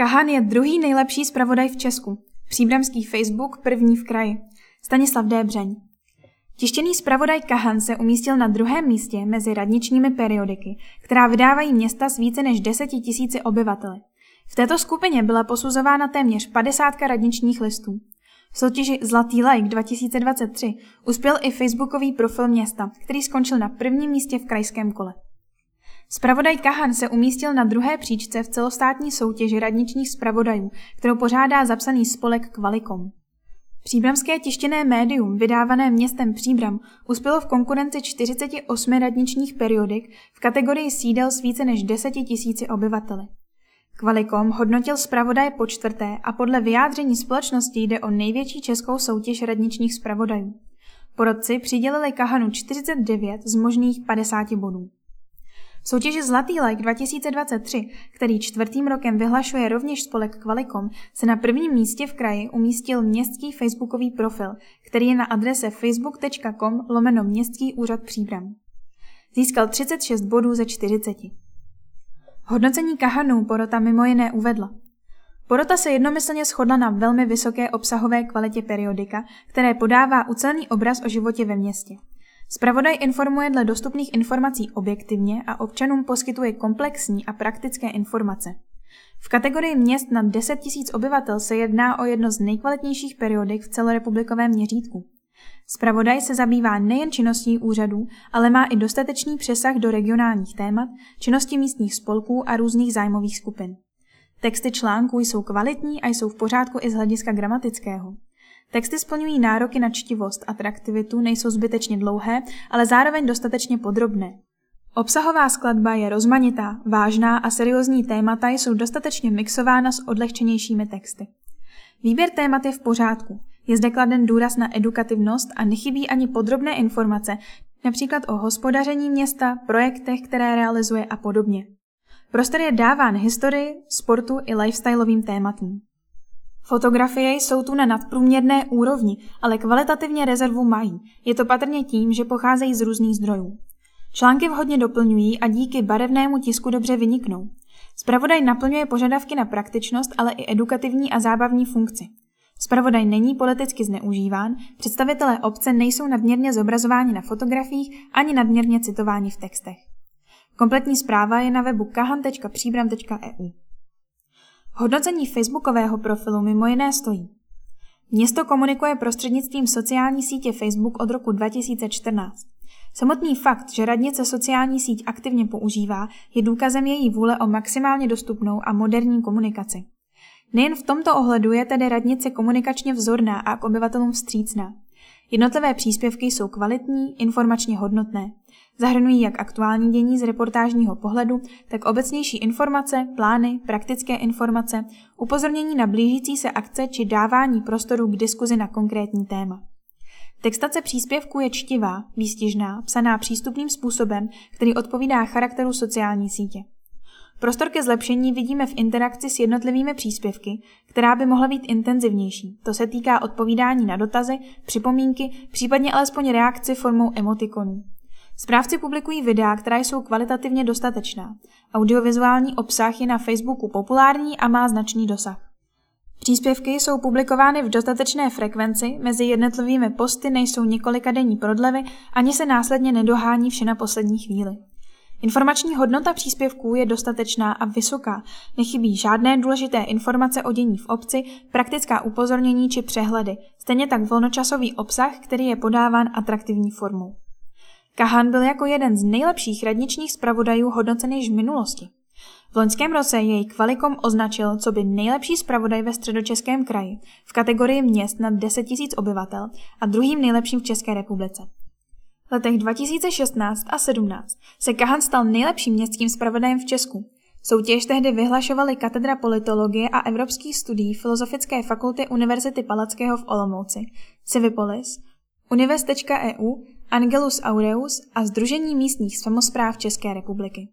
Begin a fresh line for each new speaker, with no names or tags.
Kahan je druhý nejlepší zpravodaj v Česku. Příbramský Facebook první v kraji. Stanislav Débřeň. Tištěný zpravodaj Kahan se umístil na druhém místě mezi radničními periodiky, která vydávají města s více než deseti tisíci obyvateli. V této skupině byla posuzována téměř 50 radničních listů. V soutěži Zlatý like 2023 uspěl i facebookový profil města, který skončil na prvním místě v krajském kole. Spravodaj Kahan se umístil na druhé příčce v celostátní soutěži radničních spravodajů, kterou pořádá zapsaný spolek Kvalikom. Příbramské tištěné médium, vydávané městem Příbram, uspělo v konkurenci 48 radničních periodik v kategorii sídel s více než 10 tisíci obyvateli. Kvalikom hodnotil zpravodaje po čtvrté a podle vyjádření společnosti jde o největší českou soutěž radničních zpravodajů. Porodci přidělili Kahanu 49 z možných 50 bodů. V soutěži Zlatý like 2023, který čtvrtým rokem vyhlašuje rovněž spolek Kvalikom, se na prvním místě v kraji umístil městský facebookový profil, který je na adrese facebook.com lomeno městský úřad Příbram. Získal 36 bodů ze 40. Hodnocení Kahanů porota mimo jiné uvedla. Porota se jednomyslně shodla na velmi vysoké obsahové kvalitě periodika, které podává ucelený obraz o životě ve městě. Spravodaj informuje dle dostupných informací objektivně a občanům poskytuje komplexní a praktické informace. V kategorii měst nad 10 000 obyvatel se jedná o jedno z nejkvalitnějších periodik v celorepublikovém měřítku. Spravodaj se zabývá nejen činností úřadů, ale má i dostatečný přesah do regionálních témat, činnosti místních spolků a různých zájmových skupin. Texty článků jsou kvalitní a jsou v pořádku i z hlediska gramatického. Texty splňují nároky na čtivost, atraktivitu, nejsou zbytečně dlouhé, ale zároveň dostatečně podrobné. Obsahová skladba je rozmanitá, vážná a seriózní témata jsou dostatečně mixována s odlehčenějšími texty. Výběr témat je v pořádku. Je zde kladen důraz na edukativnost a nechybí ani podrobné informace, například o hospodaření města, projektech, které realizuje a podobně. Prostor je dáván historii, sportu i lifestyleovým tématům. Fotografie jsou tu na nadprůměrné úrovni, ale kvalitativně rezervu mají. Je to patrně tím, že pocházejí z různých zdrojů. Články vhodně doplňují a díky barevnému tisku dobře vyniknou. Spravodaj naplňuje požadavky na praktičnost, ale i edukativní a zábavní funkci. Spravodaj není politicky zneužíván, představitelé obce nejsou nadměrně zobrazováni na fotografiích ani nadměrně citováni v textech. Kompletní zpráva je na webu kahan.příbram.eu. Hodnocení facebookového profilu mimo jiné stojí. Město komunikuje prostřednictvím sociální sítě Facebook od roku 2014. Samotný fakt, že radnice sociální síť aktivně používá, je důkazem její vůle o maximálně dostupnou a moderní komunikaci. Nejen v tomto ohledu je tedy radnice komunikačně vzorná a k obyvatelům vstřícná. Jednotlivé příspěvky jsou kvalitní, informačně hodnotné. Zahrnují jak aktuální dění z reportážního pohledu, tak obecnější informace, plány, praktické informace, upozornění na blížící se akce či dávání prostoru k diskuzi na konkrétní téma. Textace příspěvku je čtivá, výstižná, psaná přístupným způsobem, který odpovídá charakteru sociální sítě. Prostor ke zlepšení vidíme v interakci s jednotlivými příspěvky, která by mohla být intenzivnější. To se týká odpovídání na dotazy, připomínky, případně alespoň reakci formou emotikonů. Správci publikují videa, která jsou kvalitativně dostatečná. Audiovizuální obsah je na Facebooku populární a má značný dosah. Příspěvky jsou publikovány v dostatečné frekvenci, mezi jednotlivými posty nejsou několika denní prodlevy, ani se následně nedohání vše na poslední chvíli. Informační hodnota příspěvků je dostatečná a vysoká, nechybí žádné důležité informace o dění v obci, praktická upozornění či přehledy, stejně tak volnočasový obsah, který je podáván atraktivní formou. Kahan byl jako jeden z nejlepších radničních zpravodajů hodnocen již v minulosti. V loňském roce jej Kvalikom označil co by nejlepší zpravodaj ve středočeském kraji v kategorii měst nad 10 000 obyvatel a druhým nejlepším v České republice. Letech 2016 a 17 se Kahan stal nejlepším městským zpravodajem v Česku. Soutěž tehdy vyhlašovaly katedra politologie a evropských studií Filozofické fakulty Univerzity Palackého v Olomouci, Civipolis, Unives.eu, Angelus Aureus a Združení místních samozpráv České republiky.